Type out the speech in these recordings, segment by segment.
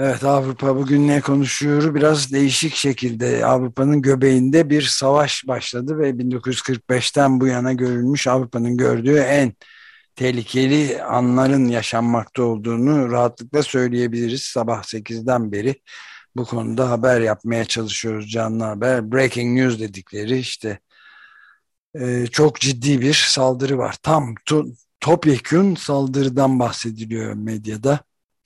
Evet Avrupa bugün ne konuşuyor? Biraz değişik şekilde Avrupa'nın göbeğinde bir savaş başladı ve 1945'ten bu yana görülmüş Avrupa'nın gördüğü en tehlikeli anların yaşanmakta olduğunu rahatlıkla söyleyebiliriz. Sabah 8'den beri bu konuda haber yapmaya çalışıyoruz canlı haber. Breaking news dedikleri işte e, çok ciddi bir saldırı var. Tam to, topyekun saldırıdan bahsediliyor medyada.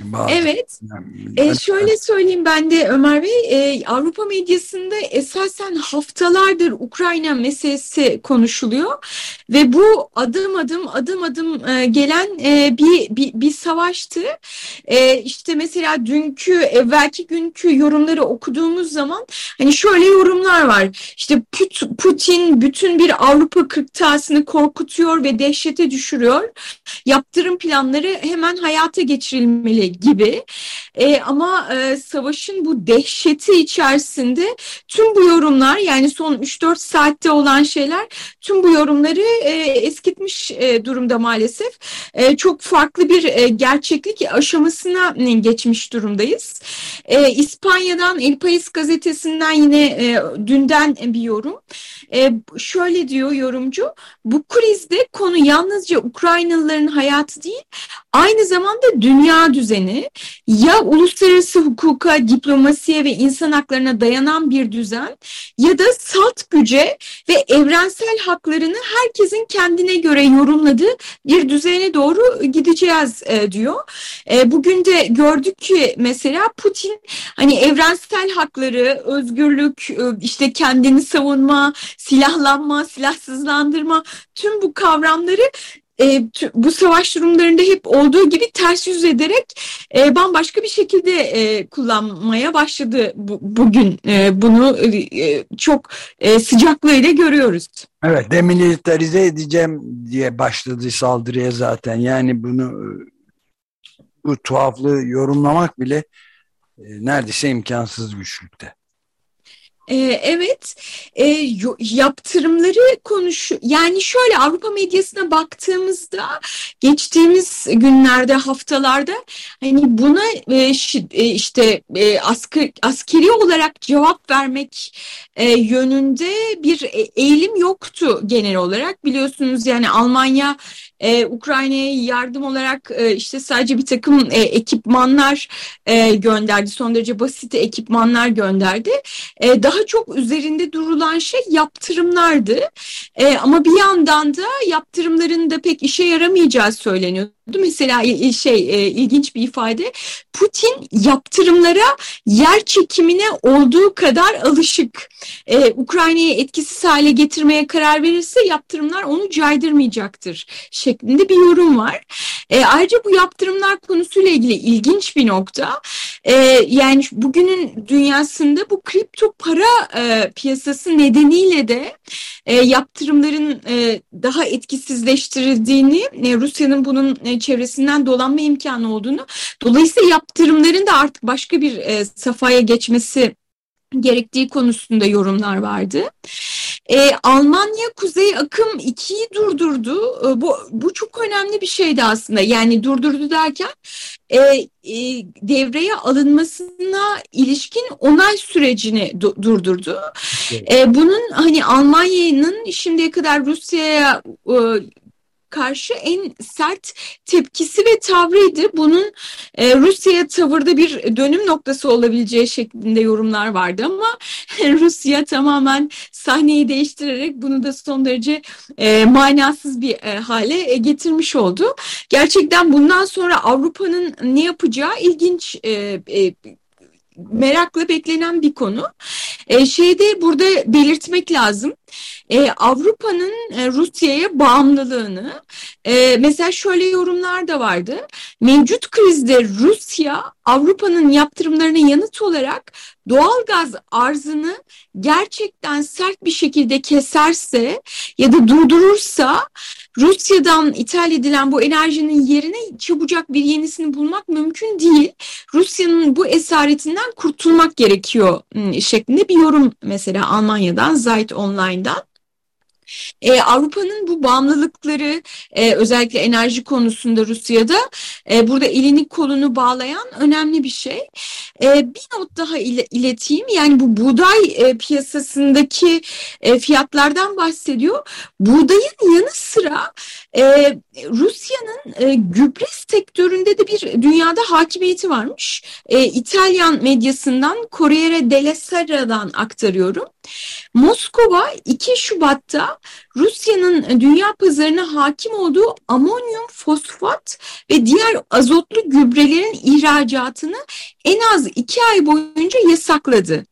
Bazı, evet. Yani, e, şöyle söyleyeyim ben de Ömer Bey, e, Avrupa medyasında esasen haftalardır Ukrayna meselesi konuşuluyor ve bu adım adım adım adım e, gelen e, bir, bir bir savaştı. E, işte mesela dünkü evvelki günkü yorumları okuduğumuz zaman hani şöyle yorumlar var. İşte Putin bütün bir Avrupa kırktasını korkutuyor ve dehşete düşürüyor. Yaptırım planları hemen hayata geçirilmeli gibi. E, ama e, savaşın bu dehşeti içerisinde tüm bu yorumlar yani son 3-4 saatte olan şeyler tüm bu yorumları e, eskitmiş e, durumda maalesef. E, çok farklı bir e, gerçeklik aşamasına geçmiş durumdayız. İspanya'dan El País gazetesinden yine dünden bir yorum. Şöyle diyor yorumcu, bu krizde konu yalnızca Ukraynalıların hayatı değil, aynı zamanda dünya düzeni ya uluslararası hukuka, diplomasiye ve insan haklarına dayanan bir düzen ya da salt güce ve evrensel haklarını herkesin kendine göre yorumladığı bir düzene doğru gideceğiz e, diyor. E, bugün de gördük ki mesela Putin hani evrensel hakları, özgürlük, e, işte kendini savunma, silahlanma, silahsızlandırma tüm bu kavramları e, bu savaş durumlarında hep olduğu gibi ters yüz ederek e, bambaşka bir şekilde e, kullanmaya başladı bu, bugün. E, bunu e, çok e, sıcaklığıyla görüyoruz. Evet demilitarize edeceğim diye başladı saldırıya zaten. Yani bunu bu tuhaflığı yorumlamak bile e, neredeyse imkansız güçlükte. Ee, evet, e, yaptırımları konuş. Yani şöyle Avrupa medyasına baktığımızda geçtiğimiz günlerde, haftalarda hani buna e, e işte e, asker, askeri olarak cevap vermek e, yönünde bir eğilim yoktu genel olarak. Biliyorsunuz yani Almanya e, Ukrayna'ya yardım olarak e, işte sadece bir takım e, ekipmanlar e, gönderdi. Son derece basit ekipmanlar gönderdi. E, daha çok üzerinde durulan şey yaptırımlardı. E, ama bir yandan da yaptırımların da pek işe yaramayacağı söyleniyor. Mesela şey ilginç bir ifade Putin yaptırımlara yer çekimine olduğu kadar alışık. Ee, Ukrayna'yı etkisiz hale getirmeye karar verirse yaptırımlar onu caydırmayacaktır şeklinde bir yorum var. Ee, ayrıca bu yaptırımlar konusuyla ilgili ilginç bir nokta. Ee, yani bugünün dünyasında bu kripto para e, piyasası nedeniyle de e, yaptırımların e, daha etkisizleştirildiğini, e, Rusya'nın bunun e, çevresinden dolanma imkanı olduğunu, dolayısıyla yaptırımların da artık başka bir e, safhaya geçmesi gerektiği konusunda yorumlar vardı. E, Almanya Kuzey Akım 2'yi durdurdu. E, bu, bu çok önemli bir şeydi aslında. Yani durdurdu derken e, e, devreye alınmasına ilişkin onay sürecini du durdurdu. Evet. E, bunun hani Almanya'nın şimdiye kadar Rusya'ya e, karşı en sert tepkisi ve tavrıydı. Bunun e, Rusya'ya tavırda bir dönüm noktası olabileceği şeklinde yorumlar vardı ama Rusya tamamen sahneyi değiştirerek bunu da son derece e, manasız bir e, hale e, getirmiş oldu. Gerçekten bundan sonra Avrupa'nın ne yapacağı ilginç e, e, merakla beklenen bir konu. E, şeyde burada belirtmek lazım. E, Avrupa'nın e, Rusya'ya bağımlılığını e, mesela şöyle yorumlar da vardı. Mevcut krizde Rusya Avrupa'nın yaptırımlarına yanıt olarak doğal gaz arzını gerçekten sert bir şekilde keserse ya da durdurursa Rusya'dan ithal edilen bu enerjinin yerine çabucak bir yenisini bulmak mümkün değil. Rusya'nın bu esaretinden kurtulmak gerekiyor ıı, şeklinde bir yorum mesela Almanya'dan Zeit Online'dan. E, Avrupa'nın bu bağımlılıkları e, özellikle enerji konusunda Rusya'da e, burada elini kolunu bağlayan önemli bir şey. E, bir not daha ile, ileteyim yani bu buğday e, piyasasındaki e, fiyatlardan bahsediyor. Buğdayın yanı sıra e, Rusya'nın e, gübre sektöründe de bir dünyada hakimiyeti varmış. E, İtalyan medyasından Corriere della Serra'dan aktarıyorum. Moskova 2 Şubat'ta Rusya'nın dünya pazarına hakim olduğu amonyum fosfat ve diğer azotlu gübrelerin ihracatını en az 2 ay boyunca yasakladı.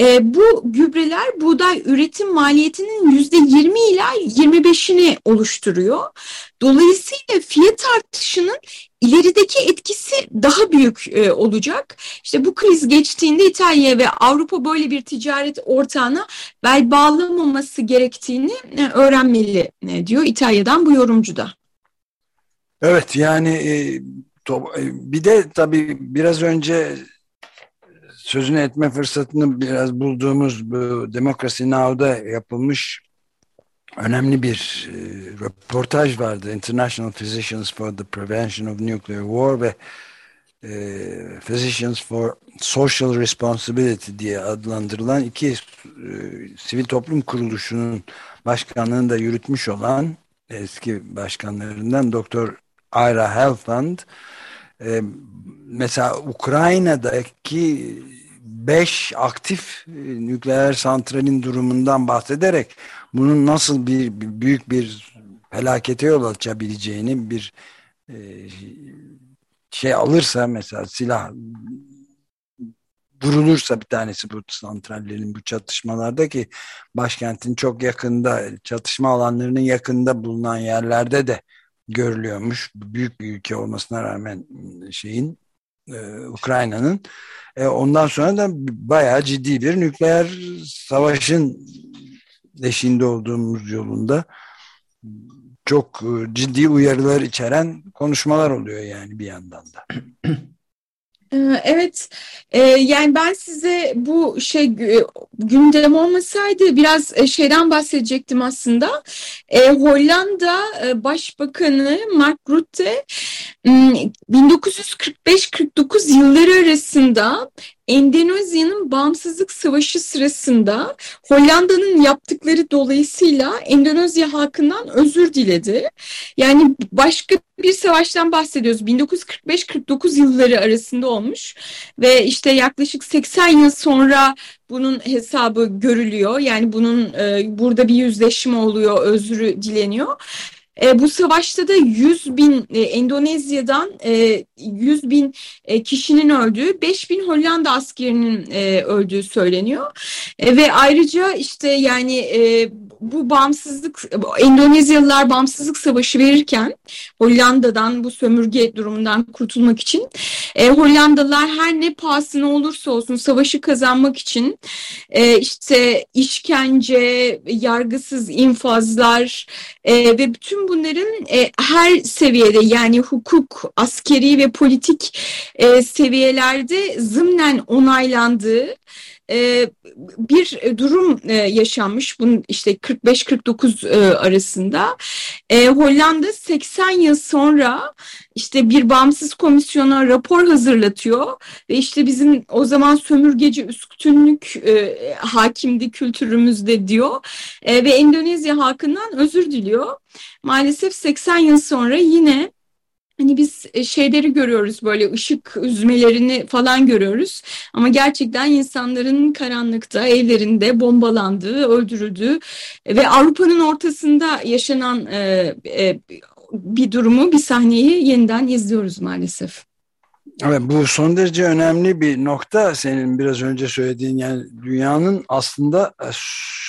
E, bu gübreler buğday üretim maliyetinin yüzde 20 ila 25'ini oluşturuyor. Dolayısıyla fiyat artışının ilerideki etkisi daha büyük e, olacak. İşte bu kriz geçtiğinde İtalya ve Avrupa böyle bir ticaret ortağına bel bağlamaması gerektiğini e, öğrenmeli e, diyor İtalya'dan bu yorumcu da. Evet yani e, e bir de tabii biraz önce sözünü etme fırsatını biraz bulduğumuz bu Democracy Now'da yapılmış önemli bir e, röportaj vardı. International Physicians for the Prevention of Nuclear War ve e, Physicians for Social Responsibility diye adlandırılan iki e, sivil toplum kuruluşunun başkanlığını da yürütmüş olan eski başkanlarından Doktor Ira Helfand e, mesela Ukrayna'daki beş aktif e, nükleer santralin durumundan bahsederek bunun nasıl bir, büyük bir felakete yol açabileceğini bir e, şey alırsa mesela silah durulursa bir tanesi bu santrallerin bu çatışmalarda ki başkentin çok yakında çatışma alanlarının yakında bulunan yerlerde de görülüyormuş. Büyük bir ülke olmasına rağmen şeyin e, Ukrayna'nın e, ondan sonra da bayağı ciddi bir nükleer savaşın eşinde olduğumuz yolunda çok e, ciddi uyarılar içeren konuşmalar oluyor yani bir yandan da. Ee, evet, ee, yani ben size bu şey gündem olmasaydı biraz e, şeyden bahsedecektim aslında. Ee, Hollanda e, Başbakanı Mark Rutte 1945-49 yılları arasında Endonezya'nın bağımsızlık savaşı sırasında Hollanda'nın yaptıkları dolayısıyla Endonezya halkından özür diledi. Yani başka bir savaştan bahsediyoruz. 1945-49 yılları arasında olmuş ve işte yaklaşık 80 yıl sonra bunun hesabı görülüyor. Yani bunun e, burada bir yüzleşme oluyor, özrü dileniyor. E, bu savaşta da 100 bin e, Endonezya'dan e, 100 bin e, kişinin öldüğü, 5 bin Hollanda askerinin e, öldüğü söyleniyor. E, ve ayrıca işte yani e, bu bağımsızlık, Endonezyalılar bağımsızlık savaşı verirken Hollanda'dan bu sömürge durumundan kurtulmak için e, Hollandalılar her ne pahasına olursa olsun savaşı kazanmak için e, işte işkence, yargısız infazlar e, ve bütün bunların e, her seviyede yani hukuk, askeri ve politik e, seviyelerde zımnen onaylandığı bir durum e, yaşanmış. Bunun işte 45-49 e, arasında. E, Hollanda 80 yıl sonra işte bir bağımsız komisyona rapor hazırlatıyor ve işte bizim o zaman sömürgeci üstünlük e, hakimdi kültürümüzde diyor e, ve Endonezya halkından özür diliyor. Maalesef 80 yıl sonra yine Hani biz e, şeyleri görüyoruz böyle ışık üzmelerini falan görüyoruz. Ama gerçekten insanların karanlıkta evlerinde bombalandığı, öldürüldüğü ve Avrupa'nın ortasında yaşanan e, e, bir durumu, bir sahneyi yeniden izliyoruz maalesef. Evet bu son derece önemli bir nokta senin biraz önce söylediğin yani dünyanın aslında e,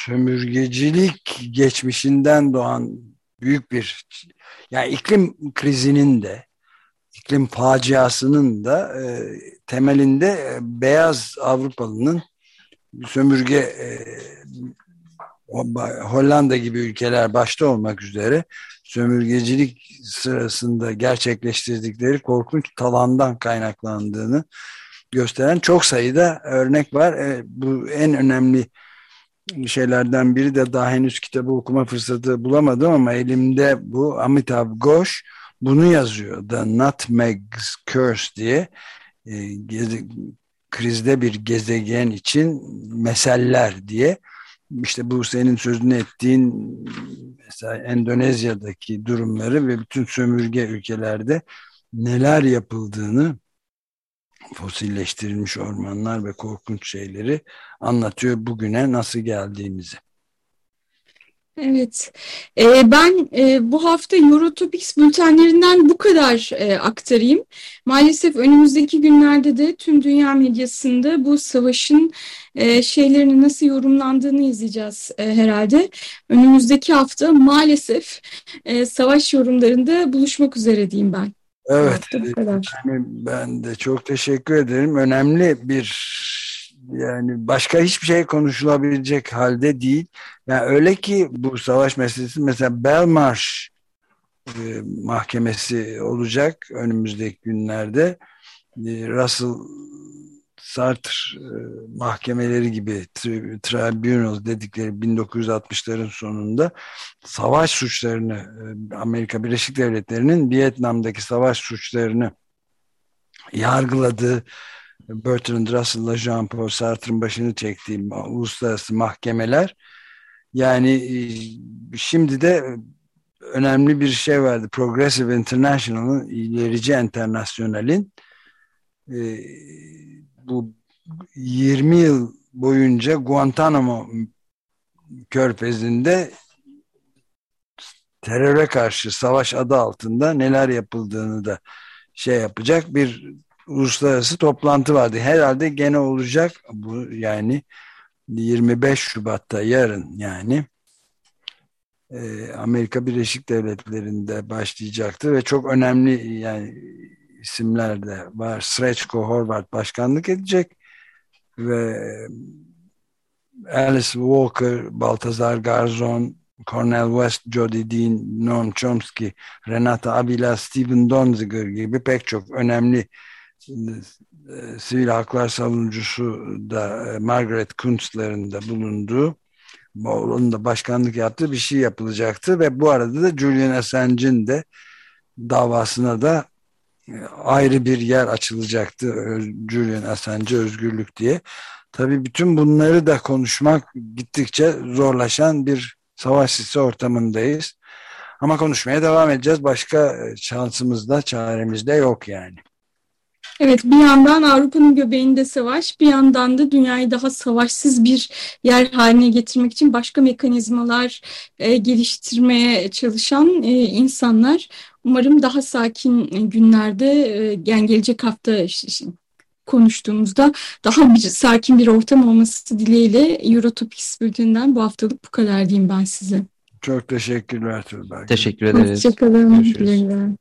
sömürgecilik geçmişinden doğan büyük bir yani iklim krizinin de iklim faciasının da e, temelinde e, beyaz Avrupalının sömürge e, Hollanda gibi ülkeler başta olmak üzere sömürgecilik sırasında gerçekleştirdikleri korkunç talandan kaynaklandığını gösteren çok sayıda örnek var. E, bu en önemli şeylerden biri de daha henüz kitabı okuma fırsatı bulamadım ama elimde bu Amitav Ghosh bunu yazıyor. The Nutmeg's Curse diye e, geze, krizde bir gezegen için meseller diye işte bu senin sözünü ettiğin mesela Endonezya'daki durumları ve bütün sömürge ülkelerde neler yapıldığını fosilleştirilmiş ormanlar ve korkunç şeyleri anlatıyor bugüne nasıl geldiğimizi. Evet, ee, ben e, bu hafta Eurotopics bültenlerinden bu kadar e, aktarayım. Maalesef önümüzdeki günlerde de tüm dünya medyasında bu savaşın e, şeylerini nasıl yorumlandığını izleyeceğiz e, herhalde. Önümüzdeki hafta maalesef e, savaş yorumlarında buluşmak üzere diyeyim ben. Evet, yani ben de çok teşekkür ederim. Önemli bir yani başka hiçbir şey konuşulabilecek halde değil. Yani öyle ki bu savaş meselesi mesela Belmarsh e, mahkemesi olacak önümüzdeki günlerde. E, Russell Sartre e, mahkemeleri gibi tribunal dedikleri 1960'ların sonunda savaş suçlarını e, Amerika Birleşik Devletleri'nin Vietnam'daki savaş suçlarını yargıladığı Bertrand Russell'la Jean-Paul Sartre'ın başını çektiği uluslararası mahkemeler yani e, şimdi de önemli bir şey vardı. Progressive International'ın ilerici internasyonalin e, bu 20 yıl boyunca Guantanamo körfezinde teröre karşı savaş adı altında neler yapıldığını da şey yapacak bir uluslararası toplantı vardı. Herhalde gene olacak bu yani 25 Şubat'ta yarın yani e, Amerika Birleşik Devletleri'nde başlayacaktı ve çok önemli yani isimler de var. Sreçko Horvat başkanlık edecek ve Alice Walker, Baltazar Garzon, Cornel West, Jody Dean, Noam Chomsky, Renata Avila, Steven Donziger gibi pek çok önemli e, sivil haklar savunucusu da e, Margaret Kuntzler'in de bulunduğu onun da başkanlık yaptığı bir şey yapılacaktı ve bu arada da Julian Assange'in de davasına da ayrı bir yer açılacaktı Julian Assange özgürlük diye. Tabii bütün bunları da konuşmak gittikçe zorlaşan bir savaş sisi ortamındayız. Ama konuşmaya devam edeceğiz. Başka şansımız da çaremiz de yok yani. Evet bir yandan Avrupa'nın göbeğinde savaş bir yandan da dünyayı daha savaşsız bir yer haline getirmek için başka mekanizmalar e, geliştirmeye çalışan e, insanlar umarım daha sakin günlerde e, yani gelecek hafta konuştuğumuzda daha bir sakin bir ortam olması dileğiyle Eurotopics bülteninden bu haftalık bu kadar diyeyim ben size. Çok teşekkürler Tuğba. Teşekkür ederiz. Hoşçakalın.